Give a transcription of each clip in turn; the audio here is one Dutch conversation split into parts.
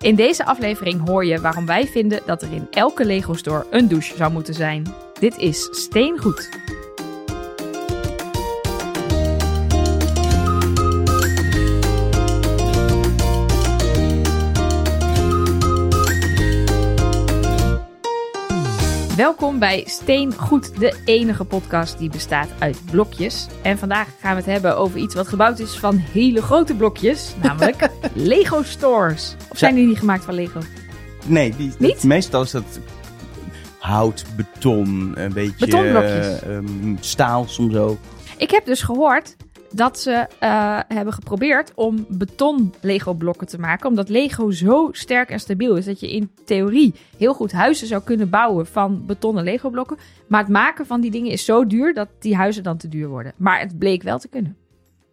In deze aflevering hoor je waarom wij vinden dat er in elke Lego store een douche zou moeten zijn. Dit is Steengoed. Welkom bij Steengoed, de enige podcast die bestaat uit blokjes. En vandaag gaan we het hebben over iets wat gebouwd is van hele grote blokjes, namelijk Lego stores. Of zijn die niet gemaakt van Lego? Nee, die, Niet? meestal is dat hout, beton, een beetje Betonblokjes. eh, ehm, staal soms ook. Ik heb dus gehoord dat ze eh, hebben geprobeerd om beton Lego blokken te maken. Omdat Lego zo sterk en stabiel is dat je in theorie heel goed huizen zou kunnen bouwen van betonnen Lego blokken. Maar het maken van die dingen is zo duur dat die huizen dan te duur worden. Maar het bleek wel te kunnen.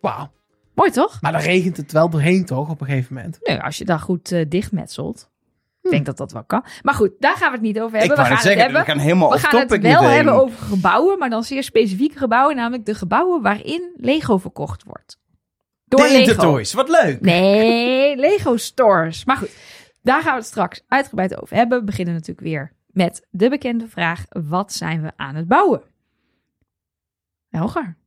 Wauw. Mooi toch? Maar dan regent het wel doorheen toch op een gegeven moment. Nou, als je dat goed eh, dichtmetselt. Ik denk dat dat wel kan. Maar goed, daar gaan we het niet over hebben. ik we gaan zeggen, het hebben. we gaan helemaal We gaan het wel meteen. hebben over gebouwen, maar dan zeer specifieke gebouwen, namelijk de gebouwen waarin Lego verkocht wordt. Door De Lego. Intertoys, wat leuk! Nee, Lego stores. Maar goed, daar gaan we het straks uitgebreid over hebben. We beginnen natuurlijk weer met de bekende vraag: wat zijn we aan het bouwen? Helger.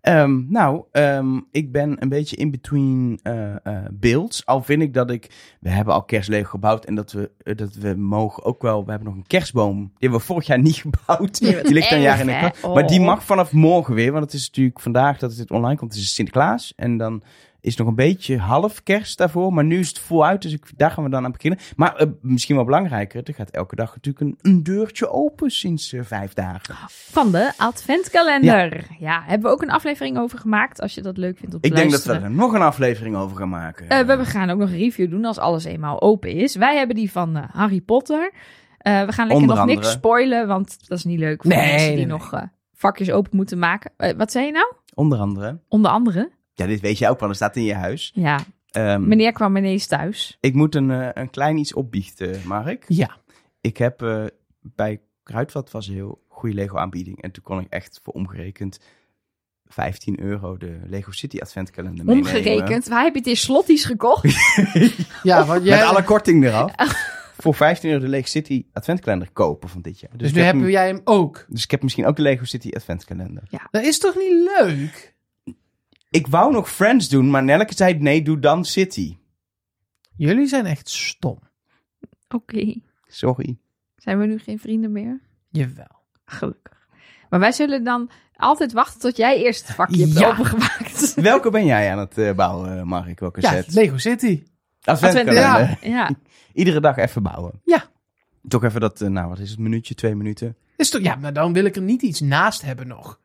Ehm, nou, ehm, ik ben een beetje in between eh eh, builds. Al vind ik dat ik... We hebben al kerstlego gebouwd en dat we, eh, dat we mogen ook wel... We hebben nog een kerstboom. Die hebben we vorig jaar niet gebouwd. Die ligt een jaar in de kast. hè? Maar die Oh. mag vanaf morgen weer. Want het is natuurlijk vandaag dat het online komt. Het is Sinterklaas. En dan is nog een beetje half kerst daarvoor. Maar nu is het voluit. Dus ik, daar gaan we dan aan beginnen. Maar eh, misschien wel belangrijker. Er gaat elke dag natuurlijk een, een deurtje open sinds eh, vijf dagen. Van de Adventkalender. Ja. hebben we ook een aflevering over gemaakt. Als je dat leuk vindt Ik denk dat we er nog een aflevering over gaan maken. Eh, we gaan ook nog een review doen als alles eenmaal open is. Wij hebben die van Harry Potter. We gaan lekker Onder nog niks spoilen, want dat is niet leuk voor Nee, mensen die nee, nog vakjes open moeten maken. Wat zei je nou? Onder andere. Onder andere? Ja, dit weet je ook wel. Dat staat in je huis. Ja, Ehm, meneer kwam ineens thuis. Ik moet een, eh, een klein iets opbiechten, Mark. Ja. Ik heb eh, bij Kruidvat was een heel goede Lego aanbieding. En toen kon ik echt voor omgerekend 15 euro de Lego City adventkalender meenemen. Omgerekend. Waar heb je het in slotties gekocht? Ja, want jij, Met alle korting eraf. voor 15 euro de Lego City adventkalender kopen van dit jaar. Dus, dus nu heb hebben hem- jij hem ook. dus ik heb misschien ook de Lego City adventkalender. Dat is toch niet leuk? Ik wou nog Friends doen, maar Nelke zei nee, doe dan City. Jullie zijn echt stom. Oké. Sorry. Zijn we nu geen vrienden meer? Jawel. Gelukkig. Maar wij zullen dan altijd wachten tot jij eerst het vakje hebt Ja. opengemaakt. Welke ben jij aan het eh, bouwen, Mark? Welke Ja, set? Lego City. Adventkalender. Ja. Ja. Iedere dag even bouwen. Ja. Toch even dat, eh, nou wat is het, minuutje, twee minuten. Is toch, ja, maar dan wil ik er niet iets naast hebben nog.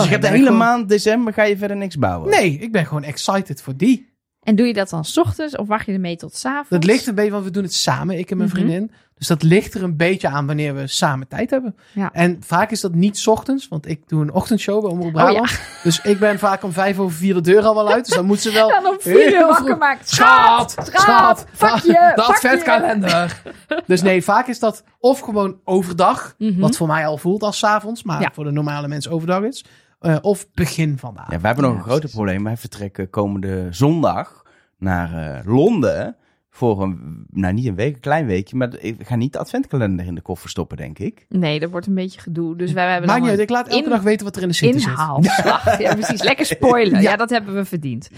Dus je gaat de hele gewoon- maand december ga je verder niks bouwen? Nee, ik ben gewoon excited voor die. En doe je dat dan 's ochtends of wacht je ermee tot 's avonds? Dat ligt een beetje, want we doen het samen, ik en mijn Mhm. vriendin. Dus dat ligt er een beetje aan wanneer we samen tijd hebben. Ja. En vaak is dat niet 's ochtends, want ik doe een ochtendshow bij Omroep Oh, ja. Brabant. Dus ik ben vaak om vijf over vier de deur al wel uit. Dus dan moet ze wel... Dan om vier uur wakker vroeg- maakt. Schat, schat, vakje, de vakje. adventkalender. dus nee, vaak is dat of gewoon overdag, Mhm. wat voor mij al voelt als 's avonds, maar Ja. voor de normale mensen overdag is. Eh, of begin van de avond. Ja, wij hebben nog Ja, een groter precies. probleem. Wij vertrekken komende zondag naar eh, Londen. Voor een, nou niet een week, een klein weekje. Maar ik ga niet de adventkalender in de koffer stoppen, denk ik. Nee, dat wordt een beetje gedoe. Dus wij hebben Maakt niet uit, ik laat elke in- dag weten wat er in de zit. inhaalslag. Ja, precies. Lekker spoilen. Ja. Ja. dat hebben we verdiend.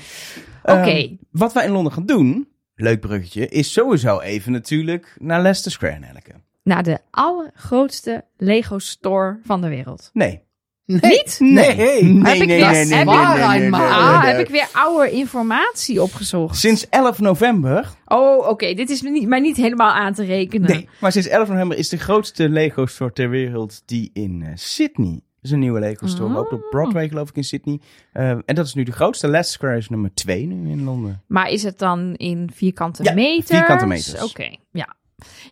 Oké. Ehm, wat wij in Londen gaan doen, leuk bruggetje, is sowieso even natuurlijk naar Leicester Square, Nelke. Naar de allergrootste Lego store van de wereld. Nee. Nee. Niet? Nee. Nee. Nee, Heb ik weer- nee, nee, heb ik- Ah, heb ik weer oude informatie opgezocht. Sinds 11 november Oh, oké. Dit is niet, maar niet helemaal aan te rekenen. Nee, maar sinds 11 november is de grootste Lego store ter wereld die in eh, Sydney. Is een nieuwe Lego store, Oh. ook op Broadway geloof ik in Sydney. Eh, en dat is nu de grootste. Leicester Square is nummer 2 nu in Londen. Maar is het dan in vierkante Ja, meters? vierkante meters. Oké, ja.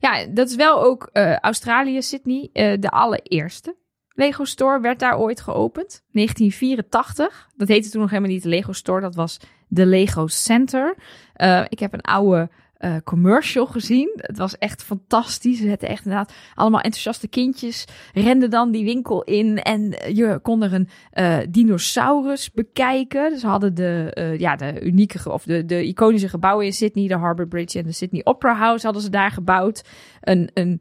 Ja, dat is wel ook eh, Australië, Sydney. de allereerste Lego Store werd daar ooit geopend. 1984. Dat heette toen nog helemaal niet de Lego Store. Dat was de Lego Center. Eh, ik heb een oude eh, commercial gezien. Het was echt fantastisch. Hadden echt inderdaad allemaal enthousiaste kindjes. Renden dan die winkel in en je kon er een eh, dinosaurus bekijken. Dus ze hadden de, ja, de unieke of de, de iconische gebouwen in Sydney, de Harbour Bridge en de Sydney Opera House hadden ze daar gebouwd. Een, een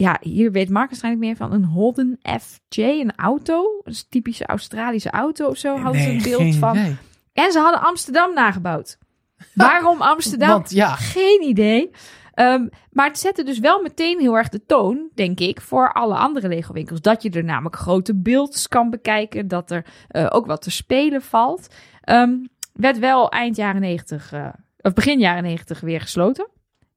ja, hier weet Mark waarschijnlijk meer van een Holden FJ, een auto. Een typische Australische auto of zo. Nee, een beeld geen van. En ze hadden Amsterdam nagebouwd. Waarom Amsterdam? Want ja, Geen idee. Ehm, maar het zette dus wel meteen heel erg de toon, denk ik, voor alle andere Lego winkels. Dat je er namelijk grote beelds kan bekijken. Dat er eh, ook wat te spelen valt. Ehm, werd wel eind jaren 90, eh, of begin jaren 90 weer gesloten.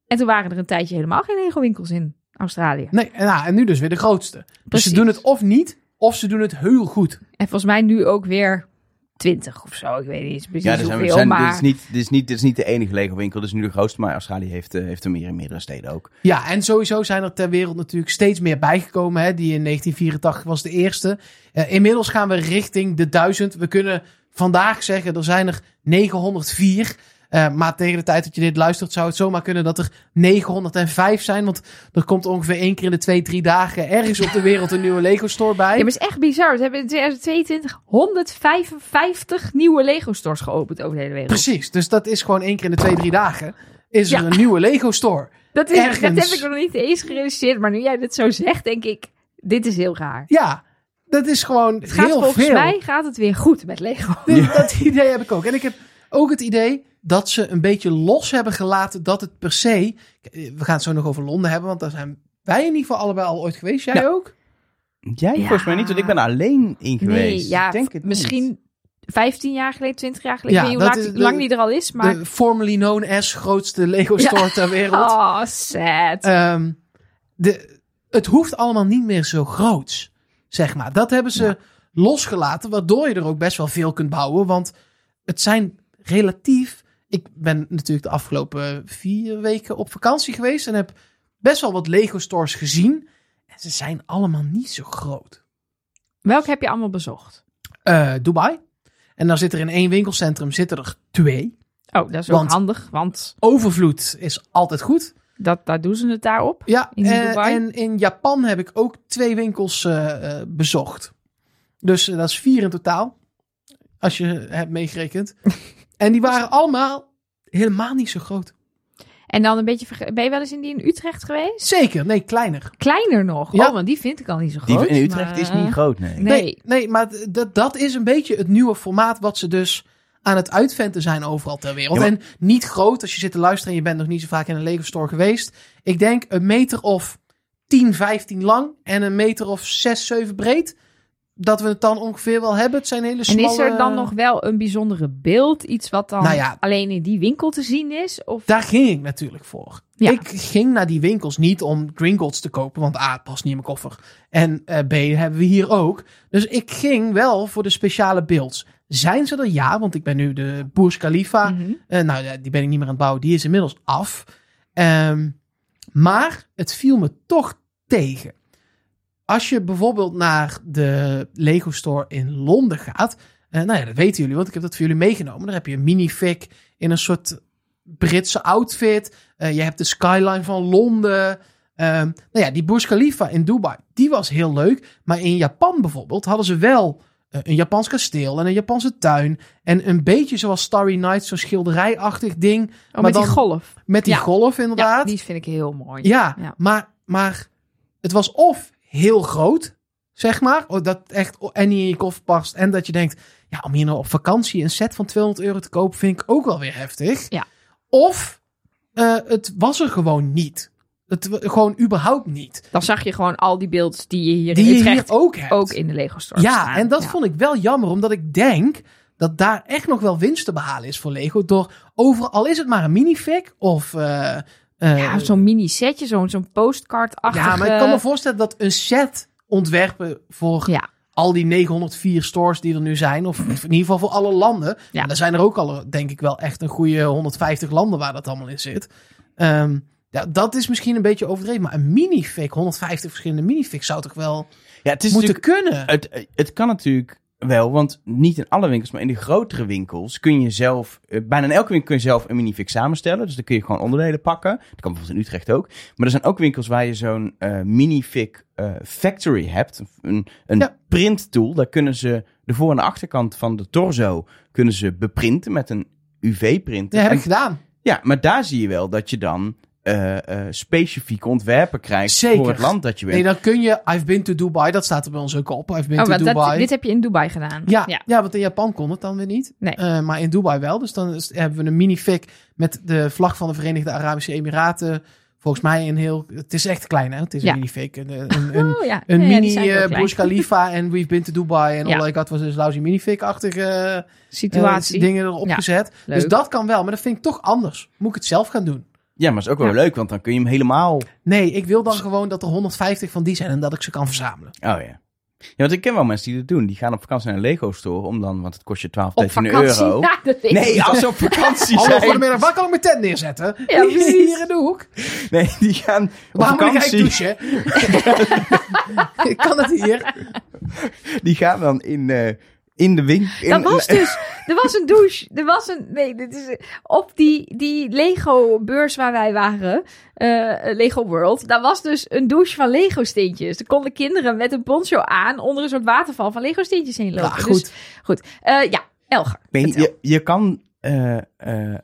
En toen waren er een tijdje helemaal geen Lego winkels in Australië. nee, en, nou, en nu dus weer de grootste. Dus ze doen het of niet, of ze doen het heel goed. En volgens mij nu ook weer 20 of zo. Ik weet niet precies Ja, er zijn, hoeveel, zijn, maar... dit, is niet, dit, is niet, dit is niet de enige Lego winkel. Dit is nu de grootste, maar Australië heeft, eh, heeft er meer in meerdere steden ook. Ja, en sowieso zijn er ter wereld natuurlijk steeds meer bijgekomen. Hè? Die in 1984 was de eerste. Eh, inmiddels gaan we richting de 1000. We kunnen vandaag zeggen, er zijn er 904. Eh, maar tegen de tijd dat je dit luistert, zou het zomaar kunnen dat er 905 zijn. Want er komt ongeveer één keer in de twee, drie dagen ergens op de wereld een nieuwe Lego store bij. Ja, maar het is echt bizar. Ze hebben in 2022 155 nieuwe Lego stores geopend over de hele wereld. Precies, dus dat is gewoon één keer in de twee, drie dagen. Is er Ja. een nieuwe Lego store. Dat, is, dat heb ik nog niet eens gerealiseerd. Maar nu jij dit zo zegt, denk ik, dit is heel raar. Ja, dat is gewoon Het gaat heel volgens veel. mij gaat het weer goed met Lego. Dat idee heb ik ook. En ik heb ook het idee dat ze een beetje los hebben gelaten dat het per se... We gaan het zo nog over Londen hebben, want daar zijn wij in ieder geval allebei al ooit geweest. Jij Ja. ook? Jij Ja. volgens mij niet, want ik ben alleen in geweest. Nee, ja, ik denk het misschien niet. 15 jaar geleden, 20 jaar geleden. Ja, ik weet niet hoe lang, de- lang die er al is, maar... De formerly known as grootste Lego store ter wereld. Oh, sad. Ehm, de, het hoeft allemaal niet meer zo groots, zeg maar. Dat hebben ze Ja. losgelaten, waardoor je er ook best wel veel kunt bouwen. Want het zijn relatief... Ik ben natuurlijk de afgelopen vier weken op vakantie geweest... en heb best wel wat Lego stores gezien. En ze zijn allemaal niet zo groot. Welke heb je allemaal bezocht? Eh, Dubai. En dan zit er in één winkelcentrum zitten er twee. Oh, dat is ook handig, want Overvloed is altijd goed. dat, daar doen ze het daarop. Ja, In eh, Dubai? en in Japan heb ik ook twee winkels eh, bezocht. Dus dat is vier in totaal. Als je hebt meegerekend. en die waren allemaal helemaal niet zo groot. En dan een beetje... Ben je wel eens in die in Utrecht geweest? Zeker, nee, kleiner. Kleiner nog. Ja. Oh, want die vind ik al niet zo Die groot. in Utrecht maar- is niet groot, nee. Nee. Nee, nee maar dat- dat is een beetje het nieuwe formaat wat ze dus aan het uitventen zijn overal ter wereld. Ja, maar- En niet groot, als je zit te luisteren en je bent nog niet zo vaak in een Lego store geweest. Ik denk een meter of 10, 15 lang en een meter of 6, 7 breed. Dat we het dan ongeveer wel hebben. Het zijn hele En smalle... is er dan nog wel een bijzondere beeld? Iets wat dan Nou ja. alleen in die winkel te zien is? Of... Daar ging ik natuurlijk voor. Ja. Ik ging naar die winkels niet om Gringotts te kopen, want A, het past niet in mijn koffer. En eh, B, hebben we hier ook. Dus ik ging wel voor de speciale beelds. Zijn ze er? Ja, want ik ben nu de Burj Khalifa. Mhm. eh, nou, die ben ik niet meer aan het bouwen. Die is inmiddels af. Ehm, maar het viel me toch tegen. Als je bijvoorbeeld naar de Lego Store in Londen gaat. eh, nou ja, dat weten jullie, want ik heb dat voor jullie meegenomen. Daar heb je een minifig in een soort Britse outfit. Eh, je hebt de skyline van Londen. Ehm, nou ja, die Burj Khalifa in Dubai, die was heel leuk. Maar in Japan bijvoorbeeld hadden ze wel eh, een Japans kasteel en een Japanse tuin. En een beetje zoals Starry Night, zo'n schilderijachtig ding. Oh, Maar met die golf. Met die Ja. golf Ja, inderdaad. die vind ik heel mooi. Ja, Ja. Maar, maar het was of heel groot, zeg maar. oh, Dat echt en in je koffer past. En dat je denkt, ja, om hier nou op vakantie een set van 200 euro te kopen, vind ik ook wel weer heftig. Ja. Of eh, het was er gewoon niet. Het gewoon überhaupt niet. Dan zag je gewoon al die beelds die je hier Die in hier Utrecht ook hebt. ook in de Lego Store Ja, staan. en dat Ja. vond ik wel jammer, omdat ik denk dat daar echt nog wel winst te behalen is voor Lego. Door overal, al is het maar een minifig of... eh, eh, Ja, zo'n mini setje, zo'n zo'n postcard-achtige... Ja, maar ik kan me voorstellen dat een set ontwerpen voor Ja. al die 904 stores die er nu zijn, of in ieder geval voor alle landen. Ja. En er zijn er ook al, denk ik wel, echt een goede 150 landen waar dat allemaal in zit. Ehm, ja, dat is misschien een beetje overdreven, maar een minifig, 150 verschillende minifigs zou toch wel Ja, het is moeten kunnen? Het, het kan natuurlijk wel, want niet in alle winkels, maar in de grotere winkels kun je zelf, eh, bijna in elke winkel kun je zelf een minifix samenstellen. Dus dan kun je gewoon onderdelen pakken. Dat kan bijvoorbeeld in Utrecht ook. Maar er zijn ook winkels waar je zo'n eh minifig eh, factory hebt. Een, een Ja. printtool. Daar kunnen ze de voor- en de achterkant van de torso kunnen ze beprinten met een UV-printer. Dat heb ik gedaan. ja, maar daar zie je wel dat je dan eh, eh, specifieke ontwerpen krijgt Zeker. voor het land dat je bent. Nee, dan kun je... I've been to Dubai. Dat staat er bij ons ook op. I've been Oh, to want Dubai. dat, dit heb je in Dubai gedaan. Ja, ja. ja. want in Japan kon het dan weer niet. Nee. Eh, maar in Dubai wel. Dus dan is- hebben we een minifig met de vlag van de Verenigde Arabische Emiraten. Volgens mij een heel... Het is echt klein, hè? Het is Ja. een minifig. Een, een, een, Oh, ja. een mini. Burj Khalifa en We've been to Dubai. En Ja. all I got was dus lousy minifig-achtige eh, situatie. dingen erop Ja, gezet. leuk. Dus dat kan wel. Maar dat vind ik toch anders. Moet ik het zelf gaan doen? Ja, maar is ook wel Ja. leuk, want dan kun je hem helemaal... Nee, ik wil dan gewoon dat er 150 van die zijn en dat ik ze kan verzamelen. Oh ja. Ja, want ik ken wel mensen die dat doen. Die gaan op vakantie naar een Lego store om dan, want het kost je 12, Op 13 vakantie. euro. Nee, als ze op vakantie zijn. goedemiddag. Waar kan ik mijn tent neerzetten? Ja, precies. Hier in de hoek. Nee, die gaan op Waar moet ik vakantie. douchen? ik kan het hier. Die gaan dan in, eh, in de winkel. Dat was dus, er was een douche, er was een, nee, dit is, op die, die Lego-beurs waar wij waren, eh, Lego World, daar was dus een douche van Lego-steentjes. Er konden kinderen met een poncho aan onder een soort waterval van Lego-steentjes heen lopen. Ja, goed. Dus, goed. Eh, ja, Elger. Je, je kan eh,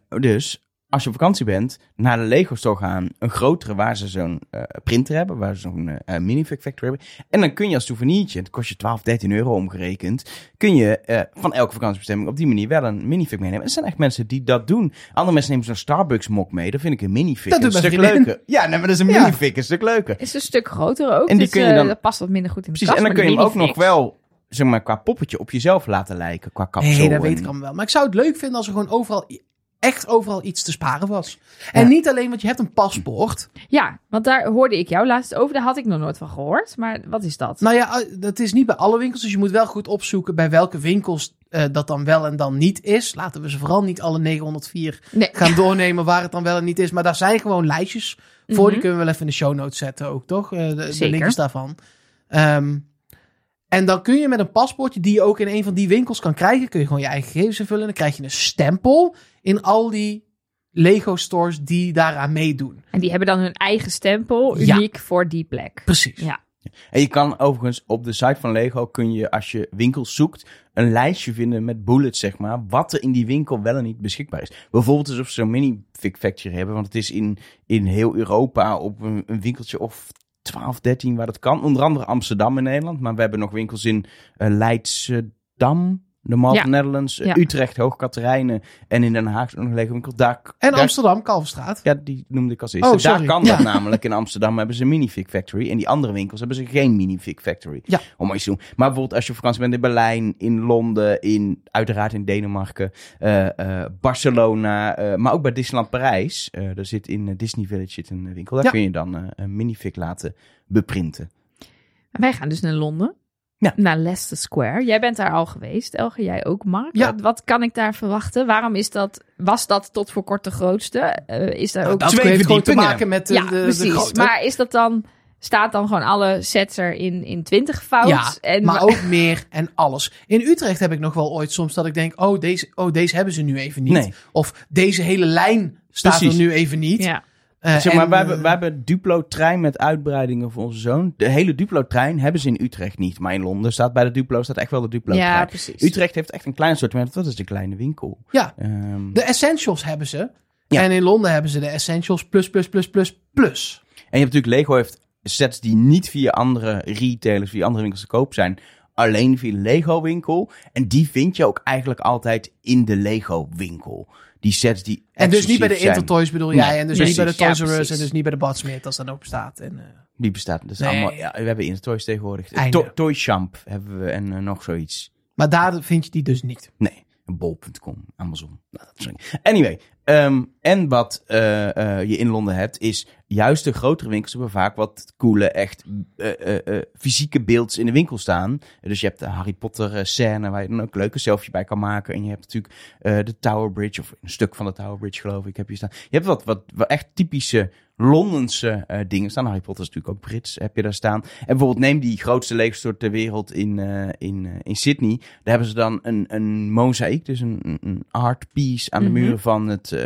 dus, als je op vakantie bent, naar de Lego store gaan. Een grotere waar ze zo'n eh, printer hebben, waar ze zo'n eh minifig factory hebben. En dan kun je als souvenirtje, het kost je 12, 13 euro omgerekend, kun je eh, van elke vakantiebestemming op die manier wel een minifig meenemen. Er zijn echt mensen die dat doen. Andere mensen nemen zo'n Starbucks mok mee. Dat vind ik een minifig Dat een stuk leuker. Ja, nee, maar dat is een Ja. minifig een stuk leuker. Is een stuk groter ook. En die dus, kun je dan- dat past wat minder goed in de Precies, kast. en dan kun je hem ook nog wel, zeg maar, qua poppetje op jezelf laten lijken. Qua kapsel. Nee, dat weet ik allemaal wel. Maar ik zou het leuk vinden als er gewoon overal, echt overal iets te sparen was. En Ja. niet alleen, want je hebt een paspoort. Ja, want daar hoorde ik jou laatst over. Daar had ik nog nooit van gehoord. Maar wat is dat? Nou ja, eh, dat is niet bij alle winkels. Dus je moet wel goed opzoeken bij welke winkels eh, dat dan wel en dan niet is. Laten we ze vooral niet alle 904 nee. gaan doornemen waar het dan wel en niet is. Maar daar zijn gewoon lijstjes voor. Mhm. Die kunnen we wel even in de show notes zetten ook, toch? Eh, de, de linkjes daarvan. Ehm, en dan kun je met een paspoortje die je ook in een van die winkels kan krijgen, kun je gewoon je eigen gegevens invullen. En dan krijg je een stempel in al die Lego stores die daaraan meedoen. En die hebben dan hun eigen stempel, Ja. uniek voor die plek. Precies. Ja. En je kan overigens op de site van Lego kun je, als je winkels zoekt, een lijstje vinden met bullets, zeg maar, wat er in die winkel wel en niet beschikbaar is. Bijvoorbeeld alsof ze zo'n mini-fig factory hebben, want het is in, in heel Europa op een, een winkeltje of 12, 13 waar dat kan. Onder andere Amsterdam in Nederland, maar we hebben nog winkels in eh, Leidschendam, de Mall Ja. Netherlands, Ja. Utrecht, Hoogkaterijnen en in Den Haag nog een Lego winkel. Daar, En daar- Amsterdam, Kalverstraat. ja, die noemde ik als eerste. Oh, sorry. Daar kan Ja. dat namelijk. In Amsterdam hebben ze een minifig factory. En die andere winkels hebben ze geen minifig factory. Ja. Om maar iets te doen. Maar bijvoorbeeld als je op vakantie bent in Berlijn, in Londen, in, uiteraard in Denemarken, eh, eh, Barcelona, eh, maar ook bij Disneyland Parijs. eh er zit in Disney Village zit een winkel. Daar Ja. kun je dan een minifig laten beprinten. Wij gaan dus naar Londen. Ja. Naar Leicester Square. Jij bent daar al geweest. Elge, jij ook, Mark. Ja. Wat kan ik daar verwachten? Waarom is dat, was dat tot voor kort de grootste? Eh, is daar Nou, ook... twee gewoon te verdiepingen. maken met de, ja, de, de precies. maar is dat dan... Staat dan gewoon alle sets er in, in 20 fout? Ja, en, maar ook meer en alles. In Utrecht heb ik nog wel ooit soms dat ik denk, oh deze, oh, deze hebben ze nu even niet. Nee. Of deze hele lijn staat Precies. er nu even niet. Ja. Eh, zeg maar, en, wij, eh, hebben, wij hebben Duplo-trein met uitbreidingen voor onze zoon. De hele Duplo-trein hebben ze in Utrecht niet. Maar in Londen staat bij de Duplo staat echt wel de Duplo-trein. ja, precies. Utrecht heeft echt een klein sortiment. Dat is de kleine winkel. Ja, Ehm, de essentials hebben ze. Ja. En in Londen hebben ze de essentials plus, plus, plus, plus, plus. En je hebt natuurlijk, Lego heeft sets die niet via andere retailers, via andere winkels te koop zijn. Alleen via Lego winkel. En die vind je ook eigenlijk altijd in de Lego winkel. Die sets die En dus niet bij de Intertoys bedoel Nee, jij. En dus niet bij de. Toys Ja, R Us. En dus niet bij de Badsmith als dat ook bestaat. En, eh, Die bestaan. Dus Nee. allemaal, ja, we hebben Intertoys tegenwoordig. To Toy Champ hebben we en eh, nog zoiets. maar daar vind je die dus niet. Nee, bol.com, Amazon. Nou. Anyway, ehm, en wat eh, eh, je in Londen hebt, is juist de grotere winkels hebben vaak wat coole, echt eh, fysieke beelds in de winkel staan. Dus je hebt de Harry Potter scène waar je dan ook leuke selfie bij kan maken. En je hebt natuurlijk de Tower Bridge, of een stuk van de Tower Bridge geloof ik, heb je staan. Je hebt wat, wat, wat echt typische Londense eh, dingen staan. Harry Potter is natuurlijk ook Brits, heb je daar staan. En bijvoorbeeld neem die grootste Lego store ter wereld in, eh, in, eh, in Sydney. Daar hebben ze dan een, een mozaïek, dus een, een- art piece aan de Mhm. muren van het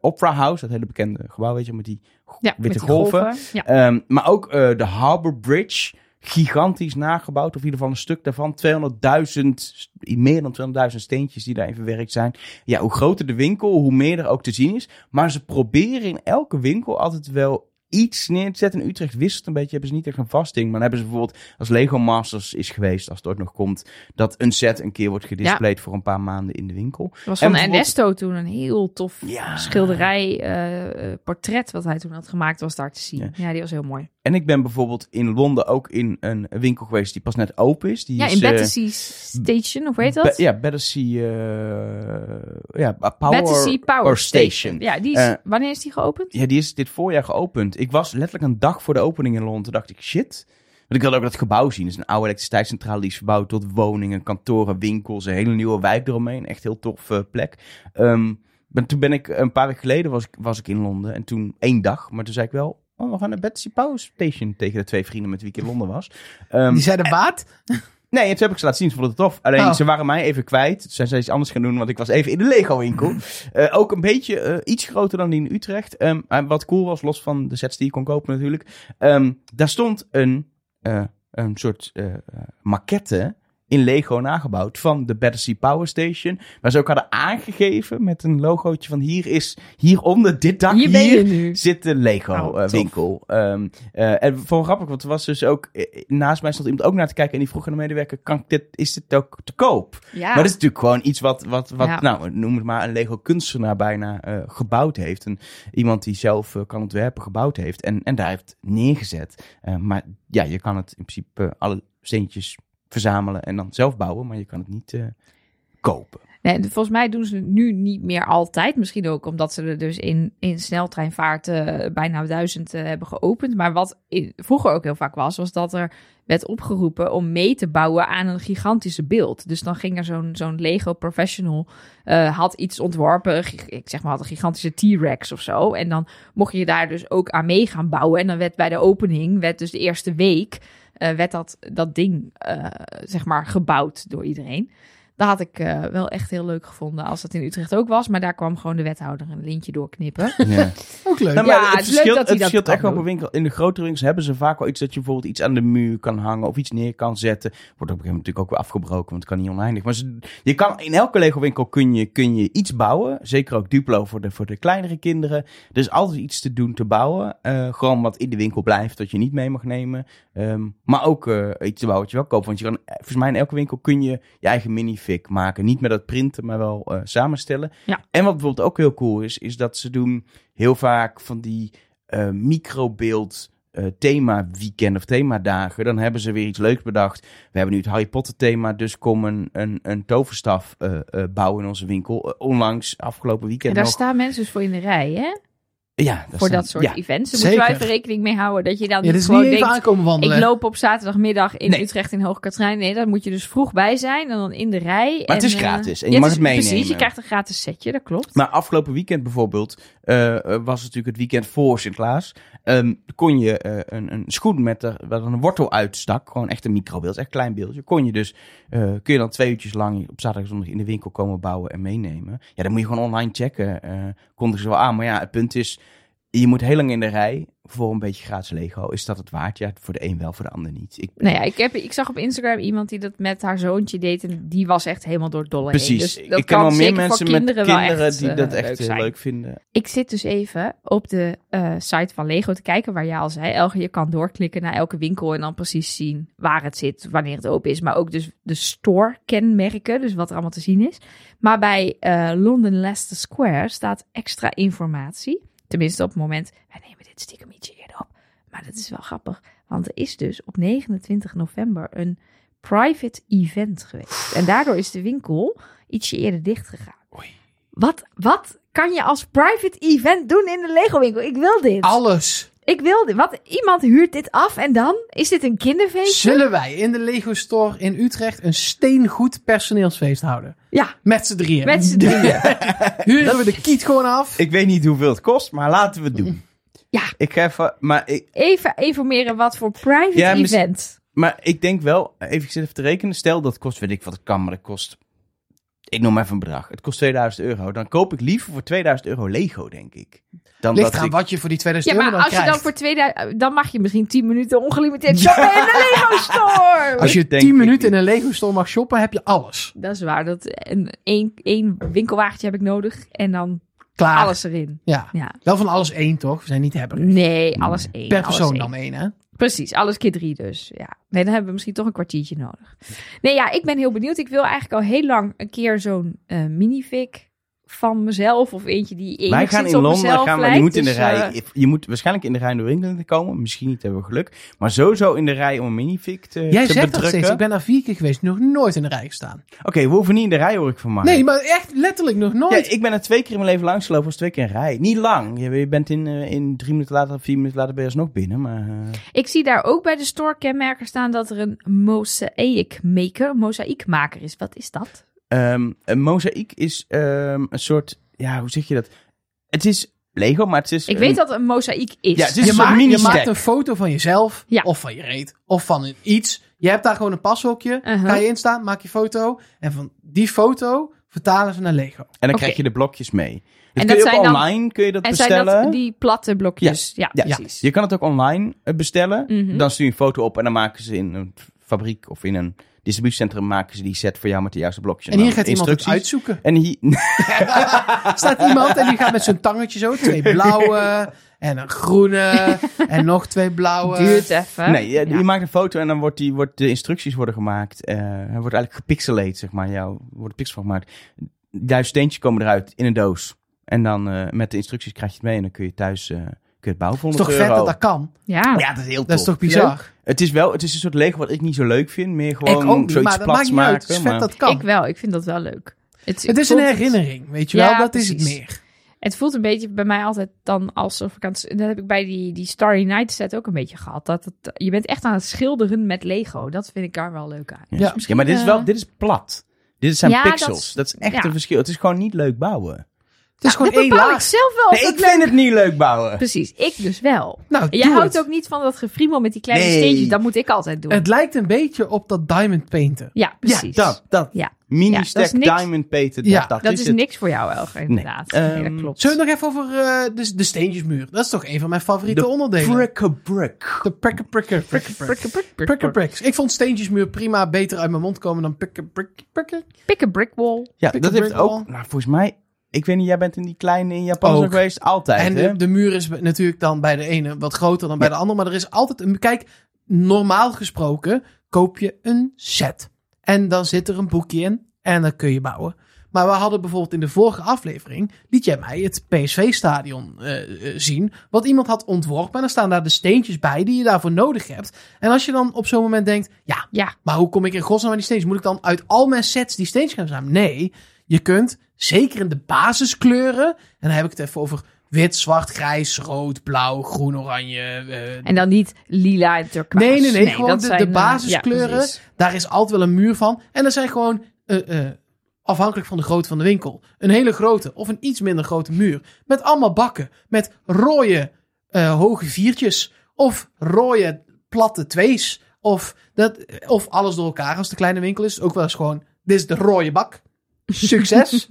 Opera House. Dat hele bekende gebouw, weet je, met die Ja, witte met die golven. Ja. Ehm, maar ook de Harbour Bridge, gigantisch nagebouwd. Of in ieder geval een stuk daarvan. 200.000, st- meer dan 200.000 steentjes die daarin verwerkt zijn. Ja, hoe groter de winkel, hoe meer er ook te zien is. Maar ze proberen in elke winkel altijd wel iets neer te zetten. In Utrecht wisselt een beetje, hebben ze niet echt een vast ding. Maar dan hebben ze bijvoorbeeld, als Lego Masters is geweest, als het ooit nog komt, dat een set een keer wordt gedisplayed voor een paar maanden in de winkel. Er was En van bijvoorbeeld- Ernesto toen een heel tof Ja. schilderij, eh, eh, portret wat hij toen had gemaakt, was daar te zien. Ja. Ja, die was heel mooi. En ik ben bijvoorbeeld in Londen ook in een winkel geweest die pas net open is. Die Ja, is, in eh, Battersea Station, of weet dat? Ja, Battersea, eh ja, Power, Battersea Power, Station. Station. Ja, die is, wanneer is die geopend? Ja, die is dit voorjaar geopend. Ik was letterlijk een dag voor de opening in Londen. Toen dacht ik, shit. Want ik wilde ook dat gebouw zien. Het is een oude elektriciteitscentrale die is verbouwd tot woningen, kantoren, winkels. Een hele nieuwe wijk eromheen. Echt heel tof eh, plek. Ehm, ben, toen ben ik, een paar weken geleden was ik, was ik in Londen. En toen één dag. Maar toen zei ik wel, oh, we gaan naar Battersea Power Station. Tegen de twee vrienden met wie ik in Londen was. Ehm, Die zeiden waard. Nee, toen heb ik ze laten zien. Ze vonden het tof. Alleen Oh. ze waren mij even kwijt. Toen zijn ze iets anders gaan doen, want ik was even in de Lego-winkel. Eh, ook een beetje eh, iets groter dan die in Utrecht. Ehm, wat cool was, los van de sets die je kon kopen natuurlijk. ehm, daar stond een, eh, een soort maquette in Lego nagebouwd van de Battersea Power Station. Waar ze ook hadden aangegeven met een logootje van hier is, hieronder dit dak Hier zit de Lego Oh, eh, winkel. Ehm, eh, en voor grappig, want er was dus ook eh, naast mij stond iemand ook naar te kijken en die vroeg aan de medewerker: kan ik dit, is dit ook te koop? Ja. Maar dat is natuurlijk gewoon iets wat, wat, wat Ja. nou, noem het maar een Lego kunstenaar bijna eh, gebouwd heeft. En iemand die zelf kan ontwerpen gebouwd heeft en, en daar heeft neergezet. Eh, maar ja, je kan het in principe alle steentjes verzamelen en dan zelf bouwen, maar je kan het niet eh, kopen. Nee, volgens mij doen ze het nu niet meer altijd. Misschien ook omdat ze er dus in, in sneltreinvaart eh, bijna duizend eh, hebben geopend. Maar wat vroeger ook heel vaak was, was dat er werd opgeroepen om mee te bouwen aan een gigantische beeld. Dus dan ging er zo'n zo'n Lego professional, had iets ontworpen, ik zeg maar had een gigantische T-Rex of zo. En dan mocht je daar dus ook aan mee gaan bouwen. En dan werd bij de opening, werd dus de eerste week, werd dat, dat ding, eh, zeg maar, gebouwd door iedereen. Dat had ik eh, wel echt heel leuk gevonden als dat in Utrecht ook was. Maar daar kwam gewoon de wethouder een lintje doorknippen. Ja. Ook leuk. Nou, Ja, maar het het is leuk verschilt, dat hij het dat verschilt kan echt wel per winkel. In de grotere winkels hebben ze vaak wel iets dat je bijvoorbeeld iets aan de muur kan hangen of iets neer kan zetten. Wordt op een gegeven moment natuurlijk ook weer afgebroken, want het kan niet oneindig. Maar ze- je kan, in elke Lego winkel kun je, kun je iets bouwen. Zeker ook Duplo voor de, voor de kleinere kinderen. Er is altijd iets te doen te bouwen. Eh, gewoon wat in de winkel blijft, dat je niet mee mag nemen. Ehm, maar ook eh, iets te bouwen wat je wel koopt. Want je kan, volgens mij in elke winkel kun je je eigen minifig maken. Niet met dat printen, maar wel eh, samenstellen. Ja. En wat bijvoorbeeld ook heel cool is, is dat ze doen heel vaak van die eh, microbeeld eh, thema weekend of themadagen. Dan hebben ze weer iets leuks bedacht. We hebben nu het Harry Potter thema, dus kom een, een, een toverstaf bouwen in onze winkel. Onlangs, afgelopen En weekend daar nog. staan mensen dus voor in de rij, hè? Ja, daar voor dat soort ja. events. Daar moeten zeker. even rekening mee houden. Dat je dan Ja, dit niet gewoon niet denkt... Ik loop op zaterdagmiddag in Nee. Utrecht in Hoogkaterijn. Nee, daar moet je dus vroeg bij zijn en dan in de rij. Maar het is eh, gratis en je ja, mag is- het meenemen. Precies, je krijgt een gratis setje, dat klopt. Maar afgelopen weekend bijvoorbeeld eh, eh, was het natuurlijk het weekend voor Sinterklaas. Ehm kon je een, een schoen met er, waar een wortel uitstak, gewoon echt een microbeeld, echt een klein beeldje. Kon je dus, kun je dan twee uurtjes lang op zaterdag zondag in de winkel komen bouwen en meenemen. Ja, dan moet je gewoon online checken. kondigen ze wel aan. Maar ja, het punt is, je moet heel lang in de rij voor een beetje gratis Lego. Is dat het waard? Ja, voor de een wel, voor de ander niet. Ik, Nou ja, ik, heb, ik zag op Instagram iemand die dat met haar zoontje deed. En die was echt helemaal door het dolle heen. Precies. Dus dat ik ken kan wel meer mensen met kinderen, kinderen echt, die eh, dat echt leuk heel zijn. leuk vinden. Ik zit dus even op de eh, site van Lego te kijken, waar jij al zei, Elge, je kan doorklikken naar elke winkel en dan precies zien waar het zit, wanneer het open is. Maar ook dus de store-kenmerken, dus wat er allemaal te zien is. Maar bij eh London Leicester Square staat extra informatie. Tenminste op het moment, wij nemen dit stiekem ietsje eerder op. Maar dat is wel grappig, want er is dus op 29 november een private event geweest. En daardoor is de winkel ietsje eerder dicht gegaan. Wat, wat kan je als private event doen in de Lego winkel? Ik wil dit. Alles. Ik wil dit. Wat, iemand huurt dit af en dan? Is dit een kinderfeestje? Zullen wij in de Lego Store in Utrecht een steengoed personeelsfeest houden? Ja, Met z'n drieën. met z'n drieën. Huren we de kiet gewoon af? Ik weet niet hoeveel het kost, maar laten we het doen. Ja. Ik ga even, maar ik, Even informeren wat voor private Ja, event. maar ik denk wel, even, ik zit even te rekenen. Stel dat kost, weet ik wat het kan, maar dat kost, ik noem even een bedrag. Het kost 2000 euro. Dan koop ik liever voor 2000 euro Lego, denk ik. Dan Ligt aan ik, wat je voor die 2000 Ja, euro maar dan als je dan voor 2000... Dan mag je misschien 10 minuten ongelimiteerd shoppen in de Lego Store. Als je Denk 10 ik minuten in een Lego store mag shoppen, heb je alles. Dat is waar. Dat een, één, één winkelwagentje heb ik nodig. En dan Klaar. alles erin. Ja. Ja. Wel van alles één, toch? We zijn niet hebben. Nee, alles één. Per persoon dan één, hè? Precies, alles keer drie dus. Ja. Nee, dan hebben we misschien toch een kwartiertje nodig. Nee, ja, ik ben heel benieuwd. Ik wil eigenlijk al heel lang een keer zo'n eh minifig van mezelf. Of eentje die Wij gaan in op Londen, gaan we, lijkt. je moet in de Dus, rij, eh, je moet waarschijnlijk in de rij door England komen. Misschien niet, hebben we geluk. Maar sowieso in de rij om een minifig te, Jij te zegt dat steeds. Ik ben daar vier keer geweest, nog nooit in de rij gestaan. Oké, we hoeven niet in de rij, hoor ik van mij. Nee, maar echt letterlijk nog nooit. Ja, ik ben er twee keer in mijn leven langs gelopen, was twee keer in rij. Niet lang. Je, je bent in, eh, in drie minuten later of vier minuten later ben je alsnog binnen. Maar, eh, Ik zie daar ook bij de store kenmerken staan dat er een mosaic maker, mozaïekmaker is. Wat is dat? Ehm, een mozaïek is ehm, een soort, ja, hoe zeg je dat? Het is Lego, maar het is... Ik een- weet dat een mozaïek is. Ja, het is je, een maakt, je maakt een foto van jezelf, Ja. of van je reet, of van iets. Je hebt daar gewoon een pashokje, Uh-huh. ga je instaan, maak je foto. En van die foto vertalen ze naar Lego. En dan krijg je de blokjes mee. Dat En kun dat je ook zijn dan- online kun je dat en zijn bestellen. dat die platte blokjes? Ja, Ja, precies. Je kan het ook online eh, bestellen. Mhm. Dan stuur je een foto op en dan maken ze in een fabriek of in een distributiecentrum maken ze die set voor jou met de juiste blokjes. En hier dan gaat iemand het instructies. uitzoeken. En hier, staat iemand en die gaat met zijn tangetje zo. Twee blauwe en een groene en nog twee blauwe. Duurt even. nee, je, Ja. maakt een foto en dan wordt, die, wordt de instructies worden gemaakt. Eh hij wordt eigenlijk gepixeleerd, zeg maar. Jou wordt pixel van gemaakt. Duizend steentjes komen eruit in een doos. En dan eh, met de instructies krijg je het mee en dan kun je thuis eh, het is 100 toch vet dat dat kan? Ja. Ja, dat is heel Dat is tof. toch bizar? Het is wel, het is een soort Lego wat ik niet zo leuk vind. Meer Ik gewoon ook niet, zoiets maar dat plats maakt niet maken. uit. Het is vet maar- dat kan. Ik wel, ik vind dat wel leuk. Het, het is een herinnering, weet je Ja, wel? Dat is het meer. Het voelt een beetje bij mij altijd dan alsof ik aan het... Dat heb ik bij die, die Starry Night set ook een beetje gehad. Dat het, je bent echt aan het schilderen met Lego. Dat vind ik daar wel leuk aan. Ja. Ja. ja, maar dit is wel, dit is plat. Dit zijn Ja, dat pixels. is- Dat is, echt ja. een verschil. Het is gewoon niet leuk bouwen. Het is gewoon dat één bepaal ik laag. zelf wel. Nee, ik leuk- vind het niet leuk bouwen. Precies, ik dus wel. Nou, En jij houdt het. ook niet van dat gefriemel met die kleine Nee. steentjes. Dat moet ik altijd doen. Het lijkt een beetje op dat diamond painten. ja, precies. Ja, dat, dat. Ja. Mini Ja, dat stack is niks. diamond painted. Ja, dat, dat, Dat is, niks voor jou, Elger, inderdaad. Nee. Nee, dat Ehm, klopt. Zullen we nog even over eh, de, de steentjesmuur? Dat is toch een van mijn favoriete De onderdelen. De prikker prikker prikker. Prikke, prik, prik, Prikker prik. pricks. Ik vond steentjesmuur prima beter uit mijn mond komen dan. Pick a brick wall. Ja, Pick dat a heeft brick ook... Nou, volgens mij... Ik weet niet, jij bent in die kleine in Japan Ook. geweest. Altijd, En hè? de, de muur is natuurlijk dan bij de ene wat groter dan bij Ja. de andere. Maar er is altijd een... Kijk, normaal gesproken koop je een set. En dan zit er een boekje in. En dan kun je bouwen. Maar we hadden bijvoorbeeld in de vorige aflevering... liet jij mij het PSV-stadion eh, eh, zien. Wat iemand had ontworpen. En dan staan daar de steentjes bij die je daarvoor nodig hebt. En als je dan op zo'n moment denkt... Ja, Ja, maar hoe kom ik in godsnaam aan die steentjes? Moet ik dan uit al mijn sets die steentjes gaan verzamelen? Nee, je kunt zeker in de basiskleuren... en dan heb ik het even over wit, zwart, grijs, rood, blauw, groen, oranje... eh, en dan niet lila en turquoise. Nee, nee, nee, gewoon de- zijn, de eh, basiskleuren. ja. Daar is altijd wel een muur van. En er zijn gewoon, eh, afhankelijk van de grootte van de winkel, een hele grote of een iets minder grote muur. Met allemaal bakken. Met rode hoge viertjes. Of rode platte twees. Of, dat, of alles door elkaar als de kleine winkel is. Ook wel eens gewoon, dit is de rode bak. Succes.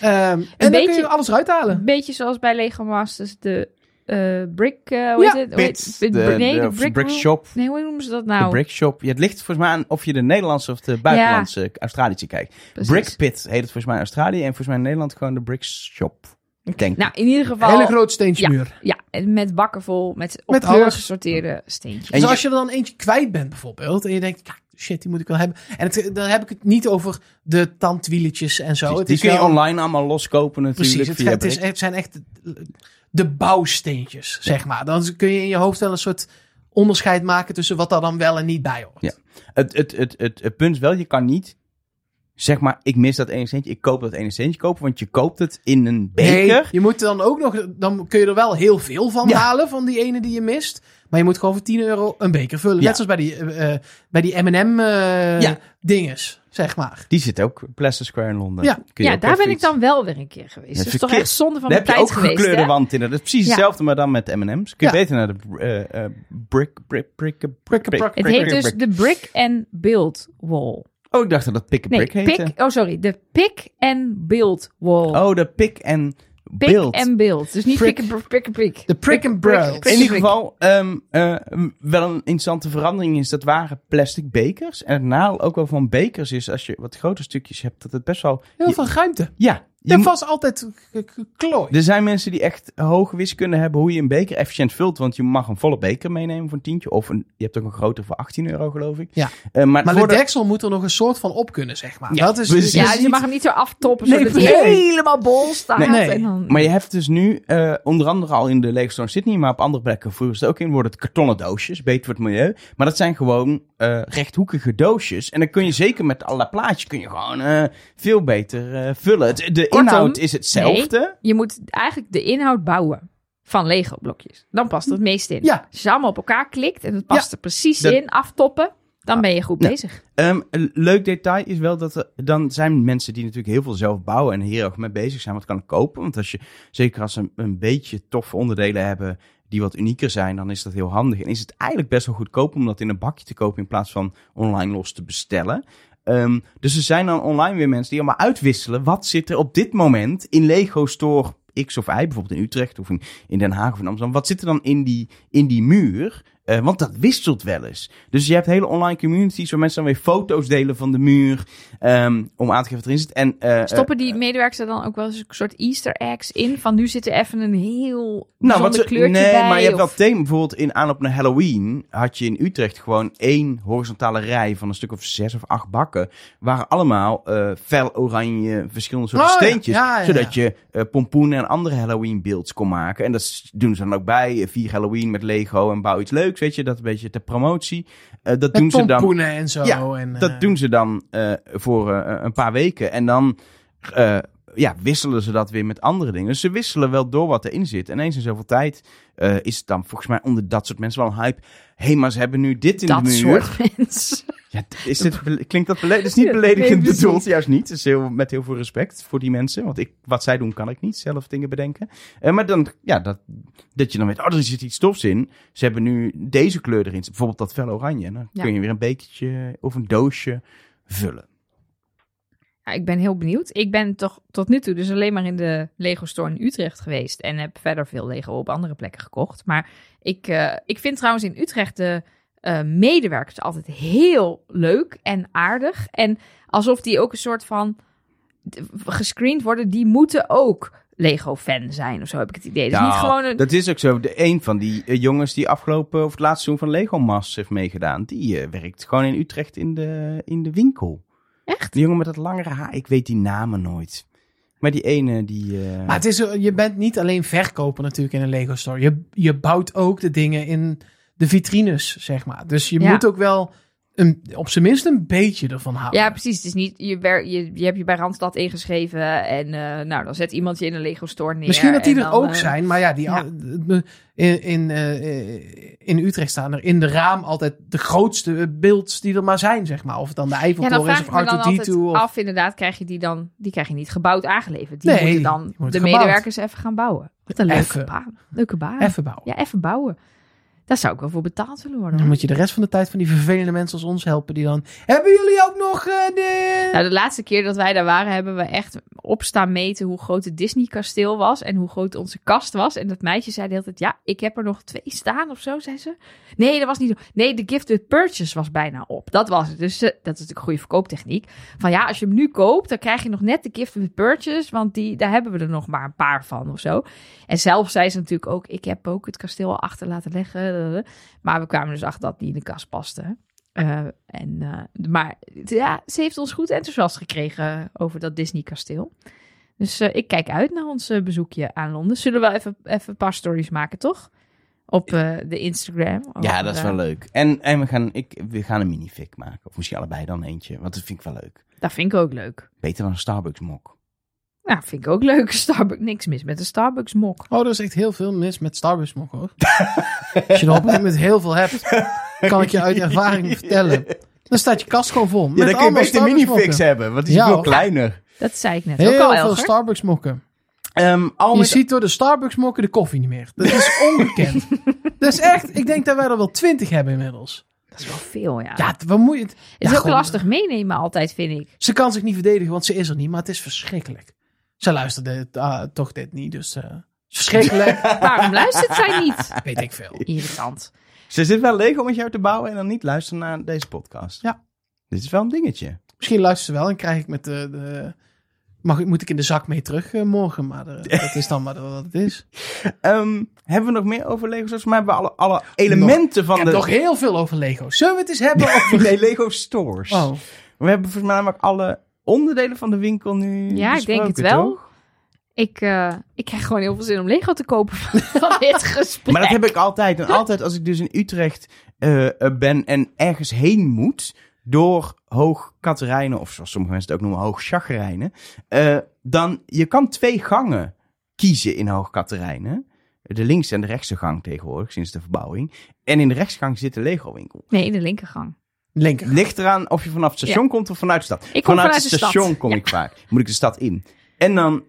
Ehm, en dan kun je alles eruit halen. Een beetje zoals bij Lego Masters, de eh, brick, eh hoe Ja, heet het? De- de, nee, de, de brick, shop. Nee, hoe noemen ze dat De nou? brick shop. Ja, het ligt volgens mij aan of je de Nederlandse of de buitenlandse Australische kijkt. Precies. Brick Pit heet het volgens mij in Australië. En volgens mij in Nederland gewoon de brick shop. Ik denk. Nou, in ieder geval... Hele grote steentjesmuur. Ja, en met bakken vol, met op Met alles. gesorteerde steentjes. En Dus als je er dan eentje kwijt bent bijvoorbeeld. En je denkt, ja, shit, die moet ik wel hebben. En het, dan heb ik het niet over de tandwieletjes en zo. Precies, Het die is kun je wel- online allemaal loskopen natuurlijk. Precies, het, is, het zijn echt de bouwsteentjes, zeg maar. Dan kun je in je hoofd wel een soort onderscheid maken tussen wat daar dan wel en niet bij hoort. Ja. Het, het, het, het, het punt is wel, je kan niet... Zeg maar, ik mis dat ene centje, ik koop dat ene centje kopen, want je koopt het in een beker. Nee, je moet dan ook nog, dan kun je er wel heel veel van Ja. halen van die ene die je mist. Maar je moet gewoon voor 10 euro een beker vullen. Ja. Net zoals bij die, eh, eh, bij die M&M eh, Ja. dinges, zeg maar. Die zit ook Leicester Square in Londen. Ja. Daar ben ik dan wel weer een keer geweest. Dat is toch echt zonde van Daar mijn heb je tijd ook geweest, gekleurde hè? wand in. Dat is precies Ja. hetzelfde, maar dan met M&M's. Kun je Ja. beter naar de eh, eh, brick, brick, brick, brick, Brick- brick- Het heet dus de Brick and Build Wall. Oh, ik dacht dat dat pick a Nee, brick heette. pick, oh sorry, de Pick and Build Wall. Oh, de pick and pick build. and Build. Dus niet and pick and pick. De and Build. Prick In ieder geval, ehm, eh, wel een interessante verandering is dat waren plastic bekers. En het nadeel ook wel van bekers is, als je wat grote stukjes hebt, dat het best wel... Heel je- veel ruimte. Ja, Je je, vast altijd klooi. er zijn mensen die echt hoge wiskunde hebben hoe je een beker efficiënt vult. Want je mag een volle beker meenemen voor een tientje. Of een, je hebt ook een grotere voor 18 euro, geloof ik. Ja. Eh, maar Maar voor de de- deksel moet er nog een soort van op kunnen, zeg maar. Ja, dat is, is Ja, je niet- mag hem niet zo aftoppen, Nee, zodat hij precies. helemaal bol staat. Nee. En dan... Maar je hebt dus nu, eh, onder andere al in de in Sydney, maar op andere plekken voeren ze het ook in, worden het kartonnen doosjes, beter voor het milieu. Maar dat zijn gewoon eh, rechthoekige doosjes. En dan kun je zeker met allerlei plaatjes, kun je gewoon eh, veel beter eh, vullen. De Kortom, inhoud is hetzelfde. Je moet eigenlijk de inhoud bouwen van Lego-blokjes. Dan past het meest in. Ja. Als je ze allemaal op elkaar klikt en het past er precies Dat- in, aftoppen, dan ben je goed Ja. bezig. Ehm, een leuk detail is wel dat er, dan zijn mensen die natuurlijk heel veel zelf bouwen en hier ook mee bezig zijn, wat kan kopen. Want als je, zeker als ze een, een beetje toffe onderdelen hebben die wat unieker zijn, dan is dat heel handig. En is het eigenlijk best wel goedkoop om dat in een bakje te kopen in plaats van online los te bestellen. Ehm, dus er zijn dan online weer mensen die allemaal uitwisselen. Wat zit er op dit moment in Lego Store X of Y, bijvoorbeeld in Utrecht of in, in Den Haag of in Amsterdam. Wat zit er dan in die, in die muur? Eh, want dat wisselt wel eens. Dus je hebt hele online communities waar mensen dan weer foto's delen van de muur. ehm, om aan te geven wat erin zit. En, eh, Stoppen die medewerkers er dan ook wel eens een soort easter eggs in? Van nu zit er even een heel Nou, ze- kleurtje nee, bij. maar je hebt wel thema. Bijvoorbeeld in aanloop naar Halloween had je in Utrecht gewoon één horizontale rij van een stuk of zes of acht bakken. Waren allemaal eh fel oranje verschillende soorten Oh, ja. steentjes. Ja, ja, zodat je eh, pompoenen en andere Halloween beelds kon maken. En dat doen ze dan ook bij. eh, Vier Halloween met Lego en bouw iets leuks, weet je. Dat een beetje ter promotie. Eh, dat doen ze dan. pompoenen en zo. Ja, en, Dat eh, doen ze dan eh, voor eh, een paar weken. En dan eh, ja, wisselen ze dat weer met andere dingen. Dus ze wisselen wel door wat erin zit. En eens in zoveel tijd eh, is het dan volgens mij onder dat soort mensen wel een hype. Hé, hey, maar ze hebben nu dit in dat de muur. soort mensen. Ja, is dit, klinkt dat beledigend? Het is niet beledigend nee, bedoeld, juist niet. Het is heel, met heel veel respect voor die mensen. Want ik, wat zij doen, kan ik niet zelf dingen bedenken. Eh, maar dan, ja, dat, dat je dan weet, oh, er zit iets tofs in. Ze hebben nu deze kleur erin. Bijvoorbeeld dat fel oranje. Dan Ja. kun je weer een bekertje of een doosje vullen. Ja, ik ben heel benieuwd. Ik ben toch tot nu toe dus alleen maar in de Lego Store in Utrecht geweest. En heb verder veel Lego op andere plekken gekocht. Maar ik, eh, ik vind trouwens in Utrecht de eh, medewerkers altijd heel leuk en aardig. En alsof die ook een soort van gescreend worden. Die moeten ook Lego-fan zijn of zo heb ik het idee. Dus Nou, niet gewoon een... Dat is ook zo. De een van die eh, jongens die afgelopen of het laatste seizoen van Lego Masters heeft meegedaan, die eh, werkt gewoon in Utrecht in de, in de winkel. Echt? Die jongen met dat langere haar, ik weet die namen nooit. Maar die ene die. eh, Maar het is, je bent niet alleen verkoper natuurlijk in een Lego store. Je, je bouwt ook de dingen in de vitrines, zeg maar. Dus je Ja. moet ook wel een, op zijn minst een beetje ervan houden. Ja, precies. Het is niet, je, wer- je, je hebt je bij Randstad ingeschreven en eh, nou, dan zet iemand je in een Lego store neer. Misschien dat die er dan, ook eh, zijn, maar ja, die ja. al- in, in, eh, in Utrecht staan er in de raam altijd de grootste beelds die er maar zijn, zeg maar. Of het dan de Ja, Eiffeltoren vraag is of altijd R2D2. Of... af, inderdaad, krijg je die dan, die krijg je niet gebouwd aangeleverd. Die Nee, moeten dan moet de gebouwd. medewerkers even gaan bouwen. Wat een leuke baan. Leuke baan. Even bouwen. Ja, even bouwen. Daar zou ik wel voor betaald willen worden. Dan moet je de rest van de tijd van die vervelende mensen als ons helpen die dan... Hebben jullie ook nog eh, de... Nou, de laatste keer dat wij daar waren, hebben we echt op staan meten hoe groot het Disney-kasteel was en hoe groot onze kast was. En dat meisje zei de hele tijd, ja, ik heb er nog twee staan of zo, zei ze. Nee, dat was niet zo. Nee, de gifted purchase was bijna op. Dat was het. Dus eh, dat is natuurlijk een goede verkooptechniek. Van ja, als je hem nu koopt, dan krijg je nog net de gifted purchase, want die, daar hebben we er nog maar een paar van of zo. En zelf zei ze natuurlijk ook, ik heb ook het kasteel al achter laten leggen. Maar we kwamen dus achter dat die in de kast paste. Eh, en, eh, maar ja, ze heeft ons goed enthousiast gekregen over dat Disney-kasteel. Dus eh, ik kijk uit naar ons bezoekje aan Londen. Zullen we wel even, even een paar stories maken, toch? Op de Instagram. ja, dat is wel leuk. En, en we, gaan, ik, we gaan een minifig maken. Of misschien allebei dan eentje. Want dat vind ik wel leuk. Dat vind ik ook leuk. Beter dan een Starbucks mok. Nou, vind ik ook leuk. Starbucks, niks mis met een Starbucks mok. Oh, er is echt heel veel mis met Starbucks mok hoor. Als je er op een moment heel veel hebt, kan ik je uit ervaring vertellen. Dan staat je kast gewoon vol. Ja, met dan kun je allemaal best een minifix hebben, want die is Ja, veel kleiner. Dat zei ik net ook al, Heel veel Elger. Starbucks mokken. Ehm, al Je met- ziet door de Starbucks mokken de koffie niet meer. Dat is ongekend. dat is echt, ik denk dat wij er wel twintig hebben inmiddels. Dat is wel veel, ja. Ja, wat moet je het? het is ja, ook gewoon- lastig meenemen altijd, vind ik. Ze kan zich niet verdedigen, want ze is er niet, maar het is verschrikkelijk. Ze luisterde ah, toch dit niet, dus eh, verschrikkelijk. Waarom luistert zij niet? Weet ik veel. Irritant. Ze zit wel Lego met jou te bouwen en dan niet luisteren naar deze podcast. Ja. Dit is wel een dingetje. Misschien luistert ze wel en krijg ik met de... de mag, ik- moet ik in de zak mee terug eh, morgen, maar eh, dat is dan maar wat het is. Ehm, hebben we nog meer over Lego? Volgens mij hebben we alle, alle elementen Ik van de... nog heel veel over Lego. Zullen we het eens hebben over... Nee, Lego stores. Oh, We hebben volgens mij namelijk alle onderdelen van de winkel nu Ja, ik denk het wel. toch? Ik, eh, ik krijg gewoon heel veel zin om Lego te kopen van, van dit gesprek. Maar dat heb ik altijd. En altijd als ik dus in Utrecht eh, eh, ben en ergens heen moet... door Hoog Katerijnen, of zoals sommige mensen het ook noemen, Hoog Chagrijnen... eh, dan, je kan twee gangen kiezen in Hoog Katerijnen. De linkse en de rechtse gang tegenwoordig, sinds de verbouwing. En in de rechtsgang zit de Lego-winkel. Nee, in de linkergang. Linker. Ligt eraan of je vanaf het station komt of vanuit de stad. Ik kom vanuit, vanuit het stad. station kom Ja. ik vaak. Moet ik de stad in. En dan,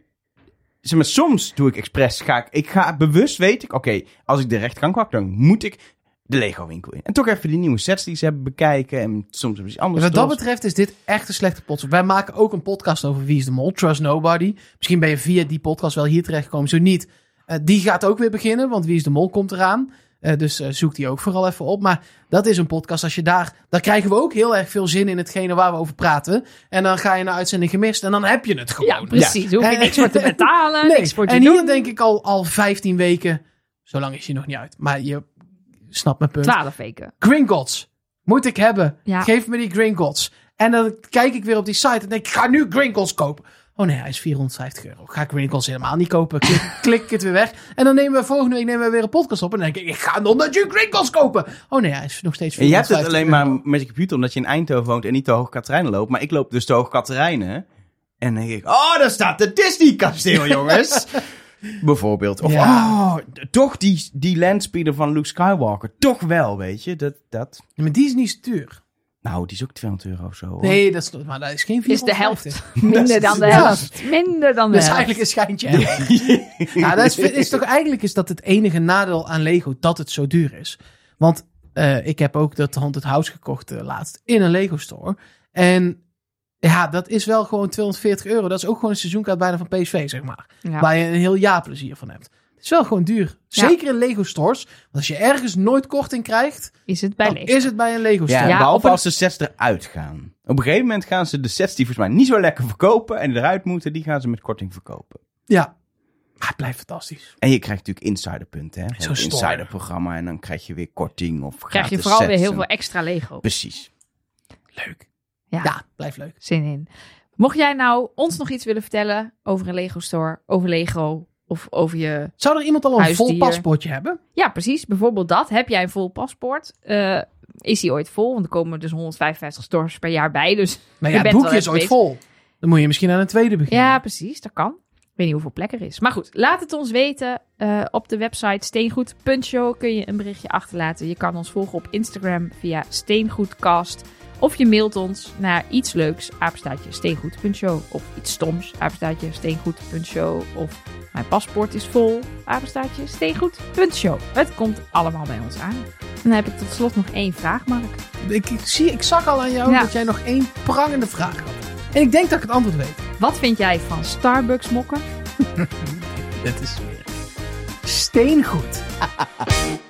zeg maar, soms doe ik expres, ga ik, ik ga bewust, weet ik, oké, als ik de rechterkant pak, dan moet ik de Lego winkel in. En toch even die nieuwe sets die ze hebben bekijken en soms iets anders. Wat dat betreft is dit echt een slechte podcast. Wij maken ook een podcast over Wie is de Mol, Trust Nobody. Misschien ben je via die podcast wel hier terechtgekomen. Zo niet, eh, die gaat ook weer beginnen, want Wie is de Mol komt eraan. Eh, dus eh, zoek die ook vooral even op. Maar dat is een podcast als je daar... Daar krijgen we ook heel erg veel zin in hetgene waar we over praten. En dan ga je naar uitzending gemist en dan heb je het gewoon. Ja, precies. Hoef je En- niks voor te betalen, Nee, niks voor te en doen. hier denk ik al, al 15 weken... Zo lang is hij nog niet uit. Maar je snapt mijn punt. 12 weken. Gringotts. Moet ik hebben. Ja. Geef me die Gringotts. En dan kijk ik weer op die site en denk ik, ik ga nu Gringotts kopen. Oh nee, hij is 450 euro. Ga ik Gringotts helemaal niet kopen. Klik, klik ik het weer weg. En dan nemen we volgende week nemen we weer een podcast op. En dan denk ik, ik ga nog je Gringotts kopen. Oh nee, hij is nog steeds 450 En je hebt het alleen euro. maar met je computer omdat je in Eindhoven woont en niet de Hoog Katerijnen loopt. Maar ik loop dus de Hoog Katerijnen. En dan denk ik, oh, daar staat de Disney kasteel, jongens. Bijvoorbeeld. Of, Ja. oh, toch die, die landspeeder van Luke Skywalker. Toch wel, weet je. Dat, dat... Ja, maar die is niet duur. Nou, die is ook 200 euro of zo. hoor. Nee, dat is, maar dat is geen Is de 450. helft. Minder dan de Ja. helft. Minder dan de Dat is helft. eigenlijk een schijntje. ja, dat is, is toch eigenlijk is dat het enige nadeel aan Lego dat het zo duur is. Want eh, ik heb ook dat Haunted House gekocht eh, laatst in een Lego store. En ja, dat is wel gewoon 240 euro. Dat is ook gewoon een seizoenkaart bijna van PSV, zeg maar. Ja. Waar je een heel jaar plezier van hebt. Het is wel gewoon duur. Ja. Zeker in Lego stores. Want als je ergens nooit korting krijgt, Is het bij dan Lego. is het bij een Lego store. Ja, Ja, behalve als de sets eruit gaan. Op een gegeven moment gaan ze de sets die volgens mij niet zo lekker verkopen en eruit moeten, die gaan ze met korting verkopen. Ja. Maar het blijft fantastisch. En je krijgt natuurlijk insiderpunten, hè? Zo'n insiderprogramma en dan krijg je weer korting of Krijg je vooral weer heel en- veel extra Lego. Precies. Leuk. Ja. Ja, blijft leuk. Zin in. Mocht jij nou ons nog iets willen vertellen over een Lego store, over Lego of over je... Zou er iemand al een vol Huisdier. paspoortje hebben? Ja, precies. Bijvoorbeeld dat. Heb jij een vol paspoort? Eh, is die ooit vol? Want er komen dus 155 stores per jaar bij. Dus Maar Je ja, het boekje is ooit bezig. vol. Dan moet je misschien aan een tweede beginnen. ja, precies. Dat kan. Ik weet niet hoeveel plek er is. Maar goed, laat het ons weten. Eh, op de website steengoed.show kun je een berichtje achterlaten. Je kan ons volgen op Instagram via steengoedcast. Of je mailt ons naar iets leuks, apenstaatje steengoed.show. Of iets stoms, apenstaatje steengoed.show. Of mijn paspoort is vol, apenstaatje steengoed.show. Het komt allemaal bij ons aan. En dan heb ik tot slot nog één vraag, Mark. Ik, ik, zie, ik zag al aan jou Ja. dat jij nog één prangende vraag had. En ik denk dat ik het antwoord weet. Wat vind jij van Starbucks mokken? Dit is weer steengoed.